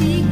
You.